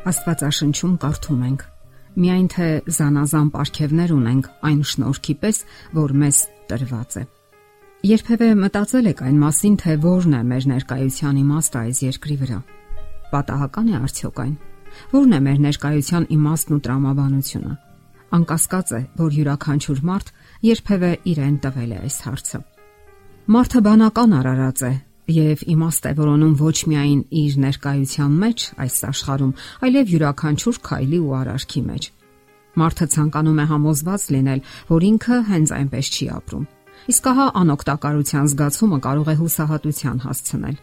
Աստվածաշնչում կարդում ենք. Միայն թե զանազան ապարքևներ ունենք այն շնորհքի պես, որ մեզ տրված է։ Երբևէ մտածել եք այն մասին, թե ո՞րն է մեր ներկայության իմաստը այս երկրի վրա։ Պատահական է արդյոք այն։ Ո՞րն է մեր ներկայության իմաստն ու տրամաբանությունը։ Անկասկած է, որ յուրաքանչյուր մարդ երբևէ իրեն տվել է այս հարցը։ Մարդը բանական արարած է, եւ իմաստ է որոնում ոչ միայն իր ներկայության մեջ այս աշխարհում, այլև յուրաքանչյուր քայլի ու արարքի մեջ։ Մարդը ցանկանում է համոզված լինել, որ ինքը հենց այնպես չի ապրում։ Իսկ ահա անօգտակարության զգացումը կարող է հուսահատության հասցնել։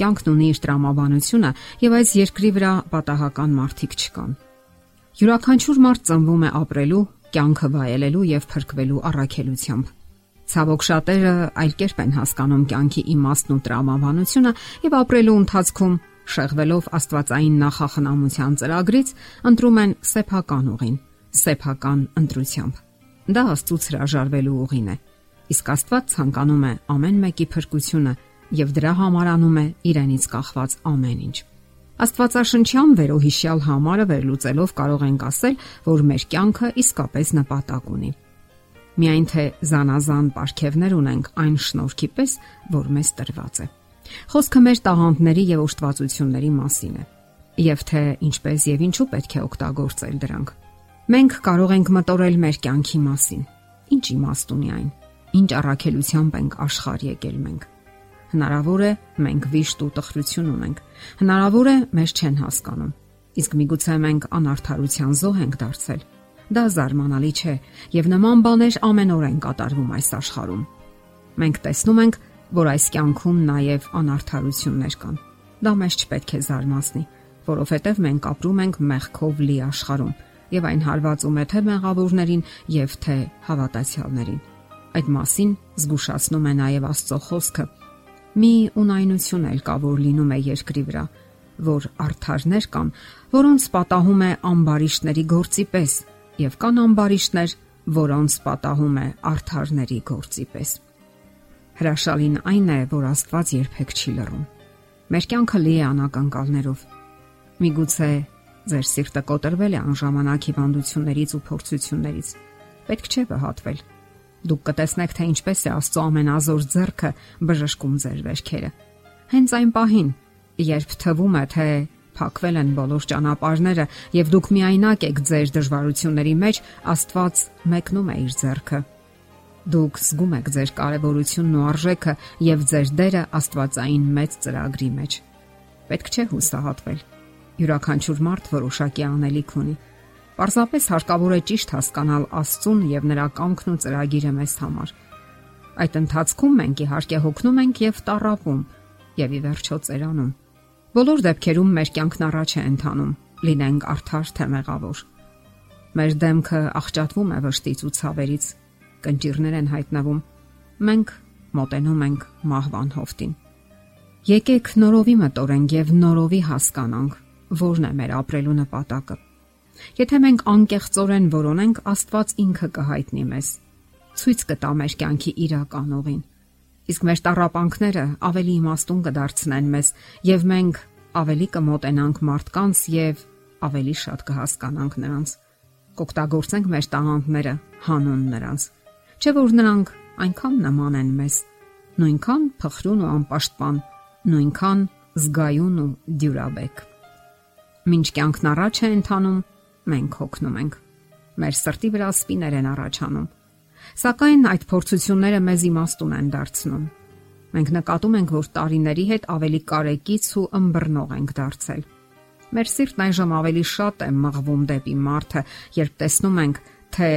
Կյանքն ունի իր տրամաբանությունը եւ այս երկրի վրա պատահական մարդիկ չկան։ Յուրաքանչյուր մարդ ծնվում է ապրելու, կյանքը վայելելու եւ փրկվելու առաքելությամբ Ցավոք շատերը այլ կերպ են հասկանում կյանքի իմաստն ու տրամաբանությունը եւ ապրելու ընթացքում շեղվելով Աստվածային նախախնամության ծրագրից ընտրում են սեփական ուղին, սեփական ընտրությամբ։ Դա Աստծուց հրաժարվելու ուղին է։ Իսկ Աստված ցանկանում է ամեն մեկի փրկությունը եւ դրա համար անում է իրենից կախված ամեն ինչ։ Աստվածաշնչյան վերոհիշյալ համարը վերլուծելով կարող ենք ասել, որ մեր կյանքը իսկապես նպատակ ունի միայն թե զանազան ապարքևներ ունենք այն շնորհքի պես, որ մեզ տրված է։ Խոսքը մեր տաղանդների եւ ոշտվածությունների մասին է, եւ թե ինչպես եւ ինչու պետք է օգտագործել դրանք։ Մենք կարող ենք մտորել մեր կյանքի մասին։ Ինչ իմաստ ունի այն։ Ինչ առաքելությամբ ենք աշխարհ եկել մենք։ Հնարավոր է մենք վիշտ ու տխրություն ունենք։ Հնարավոր է մեզ չեն հասկանում։ Իսկ միգուցե մենք անարթարության զոհ ենք դարձել Դա զարմանալի չէ, եւ նման բաներ ամենօր են կատարվում այս աշխարհում։ Մենք տեսնում ենք, որ այս կյանքում նաեւ անարթարություններ կան։ Դա մեզ չպետք է զարմացնի, որովհետեւ մենք ապրում ենք մեղքով լի աշխարհում եւ այն հարվածում է թե մեղավորներին եւ թե հավատացյալներին։ Այդ մասին զգուշացնում է նաեւ Աստծո խոսքը։ Մի ունայնություն էլ կա, որ լինում է երկրի վրա, որ արթարներ կան, որոնց պատահում է ամբարիշտների գործի պես եւ կան ամբարիշտներ, որոնց պատահում է արթարների գործի պես։ Հրաշալին այն է, որ Աստված երբեք չի լռում։ Մեր կյանքը լի է անակնկալներով։ Միգուցե ձեր սիրտը կոտրվել է անժամանակ հիվանդություններից ու փորձություններից։ Պետք չէ վհատվել։ Դուք կտեսնեք, թե ինչպես է Աստծո ամենազոր ձեռքը բժշկում ձեր վերքերը։ Հենց այն պահին, երբ թվում է, թե փակվել են բոլոր ճանապարհները եւ դուք միայնակ եք ձեր դժվարությունների մեջ, Աստված մեկնում է իր ձեռքը։ Դուք զգում եք ձեր կարևորությունն ու արժեքը եւ ձեր դերը Աստվածային մեծ ծրագրի մեջ։ Պետք չէ հուսահատվել։ Յուրաքանչյուր մարդ որոշակի անելիք ունի։ Պարզապես հարկավոր է ճիշտ հասկանալ Աստծուն եւ նրա կամքն ու ծրագիրը մեզ համար։ Այդ ընթացքում մենք իհարկե հոգնում ենք եւ տարապում եւ ի վերջո ծերանում։ Բոլոր դեպքերում մեր կյանքն առաջ է ընթանում, լինենք արդար թե մեղավոր։ Մեր դեմքը աղճատվում է վշտից ու ցավերից, կնճիրներ են հայտնվում։ Մենք մոտենում ենք մահվան հովտին։ Եկեք նորովի մտորենք եւ նորովի հասկանանք, որն է մեր ապրելու նպատակը։ Եթե մենք անկեղծորեն որոնենք, Աստված ինքը կհայտնի մեզ։ Ցույց կտա մեր կյանքի իրական ուղին իսկ մեր տարապանքները ավելի իմաստուն կդարձնեն մեզ եւ մենք ավելի կմոտենանք մարդկանց եւ ավելի շատ կհասկանանք նրանց։ Կօգտագործենք մեր տաղանդները հանուն նրանց։ Չէ որ նրանք այնքան նման են մեզ, նույնքան փխրուն ու անպաշտպան, նույնքան զգայուն ու դյուրաբեկ։ Մինչ կյանքն առաջ է ընթանում, մենք հոգնում ենք։ Մեր սրտի վրա սպիներ են առաջանում Սակայն այդ փորձությունները մեզ իմաստուն են դարձնում։ Մենք նկատում ենք, որ տարիների հետ ավելի կարեկից ու ըմբռնող ենք դարձել։ Մեր սիրտն այժմ ավելի շատ է մղվում դեպի մարդը, երբ տեսնում ենք, թե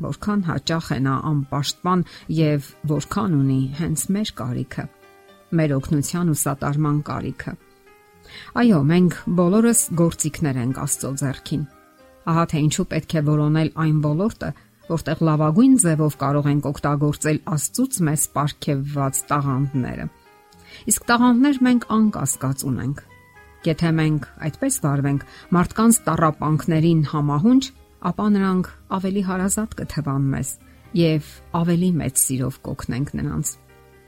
որքան հաճախ է նա անպաշտպան եւ որքան ունի հենց մեր կարիքը, մեր օգնության ու սատարման կարիքը։ Այո, մենք բոլորս գործիքներ ենք Աստծո ձեռքին։ Ահա թե ինչու պետք է որոնել այն ոլորտը, որտեղ լավագույն ձևով կարող ենք օգտագործել Աստծուց մեզ ապարգևված տաղանդները։ Իսկ տաղանդներ մենք անկասկած ունենք։ Եթե մենք այդպես վարվենք մարդկանց տարապանքներին համահունչ, ապա նրանք ավելի հարազատ կթվան մեզ եւ ավելի մեծ սիրով կօգնենք նրանց։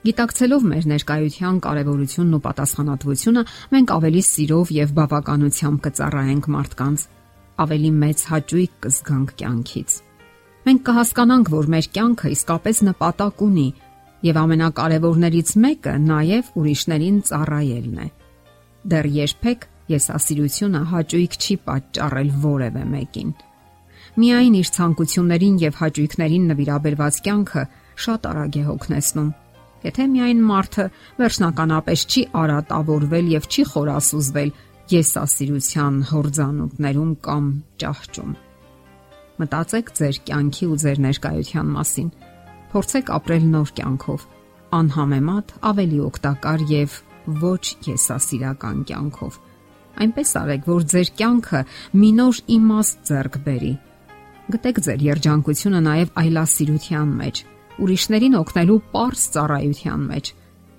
Գիտակցելով մեր ներկայության կարևորությունն ու պատասխանատվությունը, մենք ավելի սիրով եւ բավականությամբ կծառայենք մարդկանց, ավելի մեծ հաճույք կզգանք կյանքից։ Մենք կհասկանանք, որ մեր կյանքը իսկապես նպատակ ունի եւ ամենակարևորներից մեկը նաեւ ուրիշներին ծառայելն է։ Դեռ երբեք եսասիրությունը հաճույք չի պատճառել որևէ մեկին։ Միայն իր ցանկություններին եւ հաճույքներին նվիրաբերված կյանքը շատ արագ է հոգնեցնում Եթե միայն մարդը վերջնականապես չի արատավորվել եւ չի խորասուզվել եսասիրության հորձանուտներում կամ ճահճում։ Մտածեք ձեր կյանքի ու ձեր ներկայության մասին։ Փորձեք ապրել նոր կյանքով, անհամեմատ ավելի օգտակար եւ ոչ եսասիրական կյանքով։ Այնպես արեք, որ ձեր կյանքը մի նոր իմաստ ձեռք բերի։ Գտեք ձեր երջանկությունը նաև այլասիրության մեջ ուրիշներին օգնելու པարս ծառայության մեջ։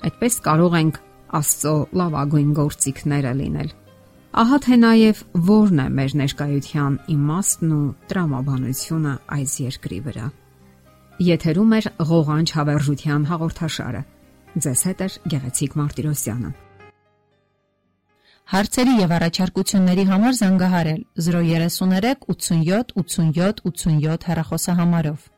Այդպես կարող ենք Աստծո լավագույն գործիքները լինել։ Ահա թե նաև որն է մեր ներկայության իմաստն ու տրամաբանությունը այս երկրի վրա։ Եթերում է ղողանջ հավերժության հաղորդաշարը։ Ձեզ հետ է Գեղեցիկ Մարտիրոսյանը։ Հարցերի եւ առաջարկությունների համար զանգահարել 033 87 87 87 հեռախոսահամարով։